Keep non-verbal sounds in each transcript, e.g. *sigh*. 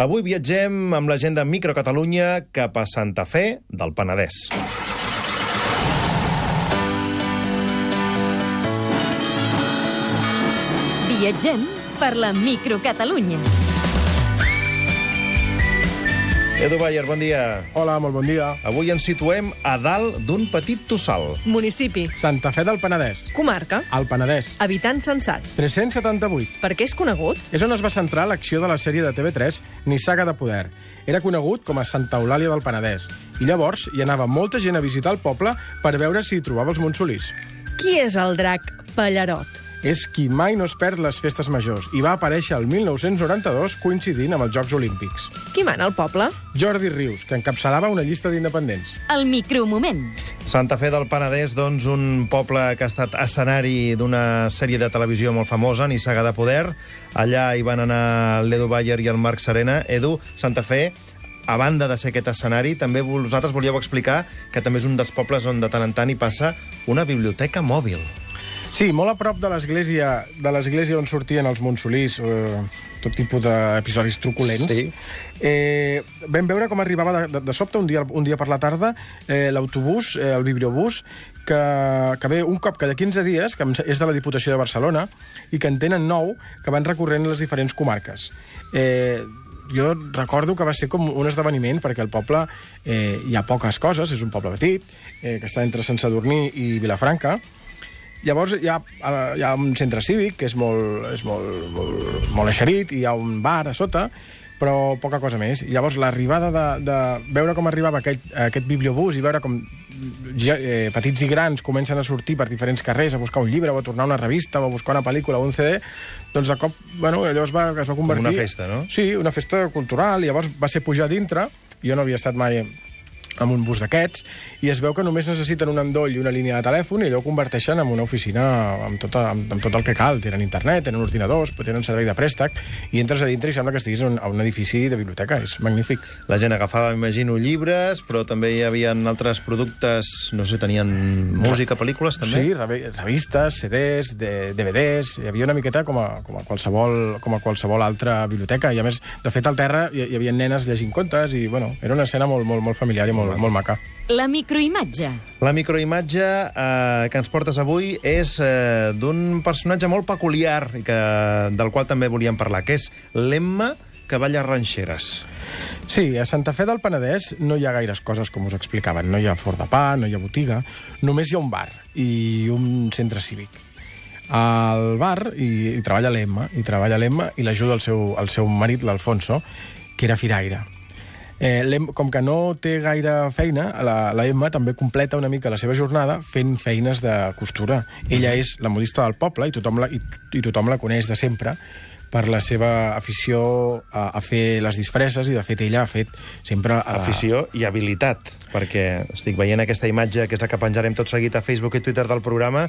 Avui viatgem amb la gent de Microcatalunya cap a Santa Fe del Penedès. Viatgem per la Microcatalunya. Edu Bayer, bon dia. Hola, molt bon dia. Avui ens situem a dalt d'un petit tossal. Municipi. Santa Fe del Penedès. Comarca. El Penedès. Habitants censats. 378. Per què és conegut? És on es va centrar l'acció de la sèrie de TV3 Nissaga de Poder. Era conegut com a Santa Eulàlia del Penedès. I llavors hi anava molta gent a visitar el poble per veure si hi trobava els Montsolís. Qui és el drac Pallarot? És qui mai no es perd les festes majors i va aparèixer el 1992 coincidint amb els Jocs Olímpics. Qui mana al poble? Jordi Rius, que encapçalava una llista d'independents. El micromoment. Santa Fe del Penedès, doncs, un poble que ha estat escenari d'una sèrie de televisió molt famosa, Nissaga de Poder. Allà hi van anar l'Edu Bayer i el Marc Serena. Edu, Santa Fe, a banda de ser aquest escenari, també vosaltres volíeu explicar que també és un dels pobles on de tant en tant hi passa una biblioteca mòbil. Sí, molt a prop de l'església de l'església on sortien els Montsolís, eh, tot tipus d'episodis truculents. Sí. Eh, vam veure com arribava de, de, de sobte un dia, un dia per la tarda eh, l'autobús, eh, el bibliobús, que, que ve un cop cada 15 dies, que és de la Diputació de Barcelona, i que en tenen nou, que van recorrent les diferents comarques. Eh, jo recordo que va ser com un esdeveniment, perquè al poble eh, hi ha poques coses, és un poble petit, eh, que està entre Sant Sadurní i Vilafranca, Llavors hi ha, hi ha un centre cívic que és molt, és molt, molt, molt eixerit, i hi ha un bar a sota, però poca cosa més. I llavors l'arribada de, de veure com arribava aquest, aquest bibliobús i veure com eh, petits i grans comencen a sortir per diferents carrers a buscar un llibre o a tornar una revista o a buscar una pel·lícula o un CD, doncs de cop, bueno, allò es va, es va convertir... Com una festa, no? Sí, una festa cultural. Llavors va ser pujar dintre, jo no havia estat mai amb un bus d'aquests, i es veu que només necessiten un endoll i una línia de telèfon i allò ho converteixen en una oficina amb, tota, amb, amb tot el que cal. Tenen internet, tenen ordinadors, tenen servei de préstec, i entres a dintre i sembla que estiguis en un, a un edifici de biblioteca. És magnífic. La gent agafava, imagino, llibres, però també hi havia altres productes, no sé, tenien música, pel·lícules, també? Sí, revi- revistes, CDs, de, DVDs... Hi havia una miqueta com a, com, a qualsevol, com a qualsevol altra biblioteca. I, a més, de fet, al terra hi, hi havia nenes llegint contes i, bueno, era una escena molt, molt, molt familiar i molt, molt maca. La microimatge. La microimatge eh, que ens portes avui és eh, d'un personatge molt peculiar i que, del qual també volíem parlar, que és l'Emma Cavalla Ranxeres. Sí, a Santa Fe del Penedès no hi ha gaires coses, com us explicaven. No hi ha forn de pa, no hi ha botiga, només hi ha un bar i un centre cívic. Al bar hi, hi treballa l'Emma, hi treballa l'Emma i l'ajuda el, seu, el seu marit, l'Alfonso, que era firaire. Eh, com que no té gaire feina, la, la Emma també completa una mica la seva jornada fent feines de costura. Ella és la modista del poble i tothom la, i, i tothom la coneix de sempre per la seva afició a, a fer les disfresses i, de fet, ella ha fet sempre... A. Afició i habilitat, perquè estic veient aquesta imatge, que és la que penjarem tot seguit a Facebook i Twitter del programa,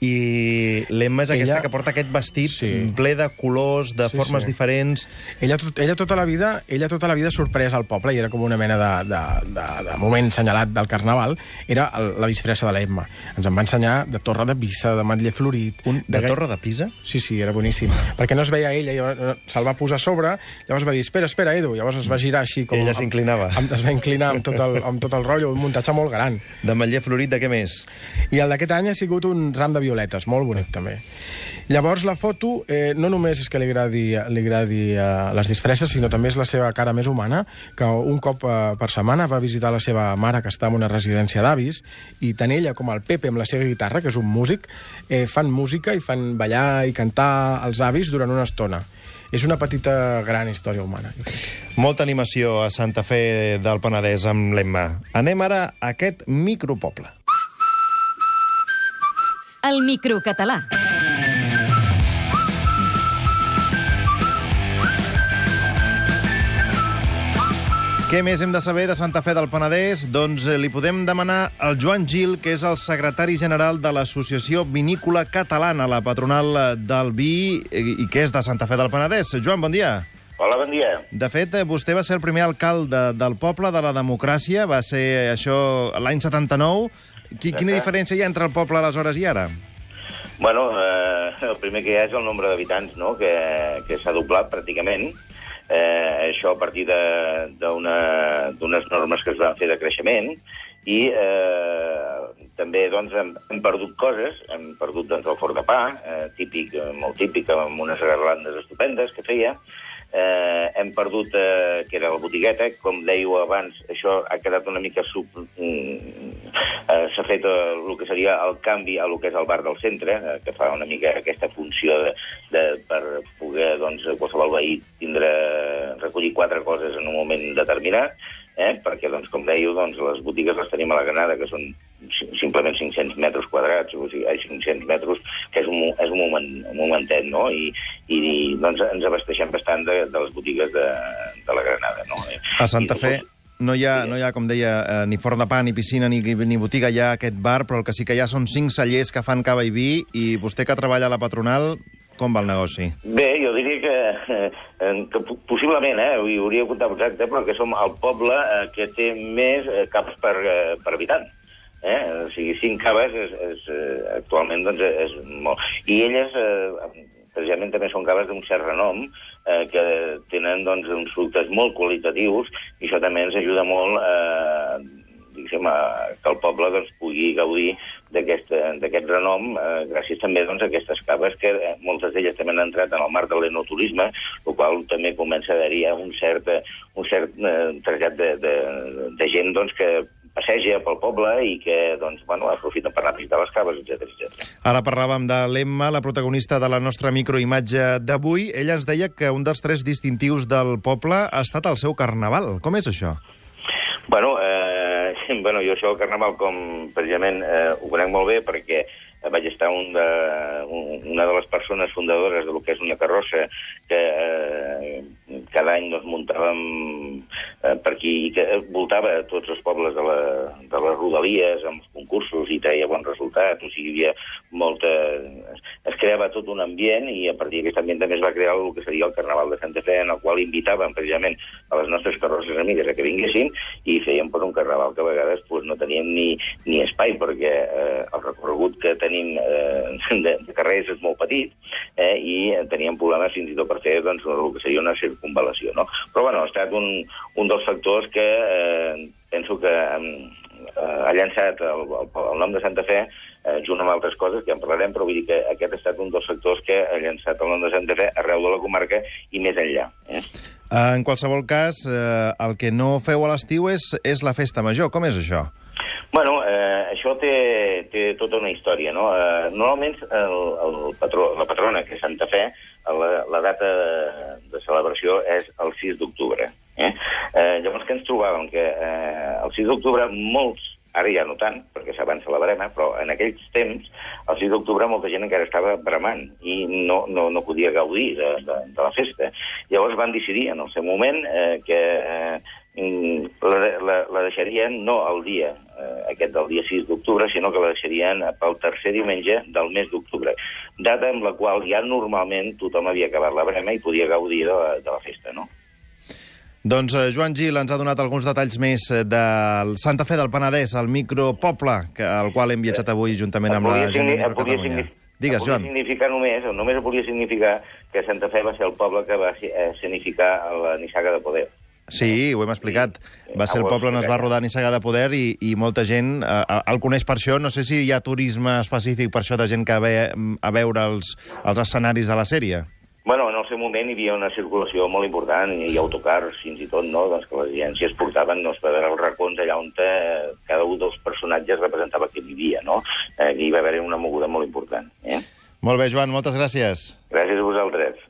i l'Emma és aquesta Ella- que porta aquest vestit Sí. ple de colors, de Sí, formes sí. diferents... Ella, tot, ella, tota la vida, ella tota la vida sorpresa al poble i era com una mena de, de, de, de moment senyalat del carnaval, era el, la disfressa de l'Emma. Ens en va ensenyar de torre de Pisa, de matller florit... Un, de gai- Torre de Pisa? Sí, sí, era boníssim. Perquè no es veia ella, llavors se'l va posar a sobre, llavors va dir, espera, espera, Edu, llavors es va girar així com... Ella s'inclinava. Es va inclinar amb tot, el, amb tot el rotllo, un muntatge molt gran. De Matller Florit, de què més? I el d'aquest any ha sigut un ram de violetes, molt bonic també. Llavors la foto eh, no només és que li agradi, li agradi eh, les disfresses, sinó també és la seva cara més humana, que un cop eh, per setmana va visitar la seva mare, que està en una residència d'avis, i tant ella com el Pepe amb la seva guitarra, que és un músic, eh, fan música i fan ballar i cantar als avis durant una estona. És una petita gran història humana. Molta animació a Santa Fe del Penedès amb l'Emma. Anem ara a aquest micropoble. El microcatalà. Què més hem de saber de Santa Fe del Penedès? Doncs eh, li podem demanar al Joan Gil, que és el secretari general de l'Associació Vinícola Catalana, la patronal eh, del vi eh, i que és de Santa Fe del Penedès. Joan, bon dia. Hola, bon dia. De fet, vostè va ser el primer alcalde del poble de la democràcia, va ser això l'any 79. Qui, quina diferència hi ha entre el poble aleshores i ara? Bueno, eh, el primer que hi ha és el nombre d'habitants, no?, que, que s'ha doblat pràcticament. eh, això a partir d'unes normes que es van fer de creixement, i eh, també doncs, hem, hem perdut coses, hem perdut doncs, el forn de pa, eh, típic, eh, molt típic, amb unes garlandes estupendes que feia, eh, hem perdut, eh, que era la botigueta, com dèieu abans, això ha quedat una mica sub... S'ha fet eh, el que seria el canvi a lo que és el bar del centre, eh, que fa una mica aquesta funció de, de, per poder doncs, qualsevol veí tindre, recollir quatre coses en un moment determinat, eh? perquè, doncs, com dèieu, doncs, les botigues les tenim a la Granada, que són si- simplement 500 metres quadrats, o sigui, ai, 500 metres, que és un, és un, moment, un momentet, no? I, i doncs, ens abasteixem bastant de, de les botigues de, de la Granada, no? A Santa I, Fe no hi ha, Sí. no hi ha com deia, eh, ni forn de pa, ni piscina, ni, ni botiga, hi ha aquest bar, però el que sí que hi ha són cinc cellers que fan cava i vi, i vostè que treballa a la patronal, com va el negoci? Bé, jo diria que, eh, que po- possiblement, eh, ho hauria de comptar exacte, però que som el poble eh, que té més caps per, per habitant. Eh? O sigui, cinc caves és, és, actualment doncs, és molt... I elles, eh, precisament, també són caves d'un cert renom, eh, que tenen doncs, uns productes molt qualitatius, i això també ens ajuda molt eh, a, que el poble doncs, pugui gaudir d'aquest renom, eh, gràcies també doncs, a aquestes caves, que eh, moltes d'elles també han entrat en el marc de l'enoturisme, el qual també comença a haver-hi un cert, un cert eh, trasllat de, de, de gent doncs, que passeja pel poble i que doncs, bueno, aprofiten per anar a visitar les caves, etc etc. Ara parlàvem de l'Emma, la protagonista de la nostra microimatge d'avui. Ella ens deia que un dels tres distintius del poble ha estat el seu carnaval. Com és això? Bueno, eh, *laughs* bueno, jo això del carnaval, com precisament eh, ho conec molt bé, perquè vaig estar un de, un, una de les persones fundadores de lo que és una carrossa que eh, cada any doncs, muntàvem eh, per aquí i que voltava tots els pobles de, la, de les rodalies amb els concursos i treia bons resultats, o sigui, hi havia molta... Es creava tot un ambient i a partir d'aquest ambient també es va crear el que seria el Carnaval de Santa Fe, en el qual invitàvem precisament a les nostres carrosses amigues a que vinguessin i fèiem per un carnaval que a vegades pues, no teníem ni, ni espai perquè eh, el recorregut que tenim eh, de, de carrers és molt petit eh, i teníem problemes fins i tot per fer doncs, el que seria una circunvalació. No? Però bueno, ha estat un, un dels factors que eh, penso que eh, ha llançat el, el, el nom de Santa Fe eh, junt amb altres coses que en parlarem, però vull dir que aquest ha estat un dels factors que ha llançat el nom de Santa Fe arreu de la comarca i més enllà. Eh? Eh, En qualsevol cas, eh, el que no feu a l'estiu és, és la festa major. Com és això? Bueno, eh, això té, té tota una història, no? Eh, normalment el, el patró, la patrona, que és Santa Fe, la, la data de, de celebració és el 6 d'octubre. Eh? Eh, llavors, què ens trobàvem? Que eh, el 6 d'octubre molts, ara ja no tant, perquè s'avança la barema, però en aquells temps, el 6 d'octubre molta gent encara estava bramant i no, no, no podia gaudir de, de, de la festa. Llavors van decidir en el seu moment eh, que eh, la, la, la deixarien no el dia eh, aquest del dia 6 d'octubre, sinó que la deixarien pel tercer diumenge del mes d'octubre, data amb la qual ja normalment tothom havia acabat la brema i podia gaudir de la, de la festa, no? Doncs eh, Joan Gil ens ha donat alguns detalls més eh, del Santa Fe del Penedès, el micropoble, que, al qual hem viatjat avui juntament amb la gent de signi- podia Microcatalunya. signi- Digues, Joan. significar només, o només podia significar que Santa Fe va ser el poble que va si- eh, significar la nissaga de poder. Sí, ho hem explicat. Va ser el poble on es va rodar Nissaga de Poder i, i molta gent eh, el coneix per això. No sé si hi ha turisme específic per això de gent que ve a veure els, els escenaris de la sèrie. Bueno, en el seu moment hi havia una circulació molt important i autocars, fins i tot, no? doncs que les agències portaven doncs, per veure els racons allà on eh, cada un dels personatges representava que vivia, no? Eh, hi va haver una moguda molt important. Eh? Molt bé, Joan, moltes gràcies. Gràcies a vosaltres.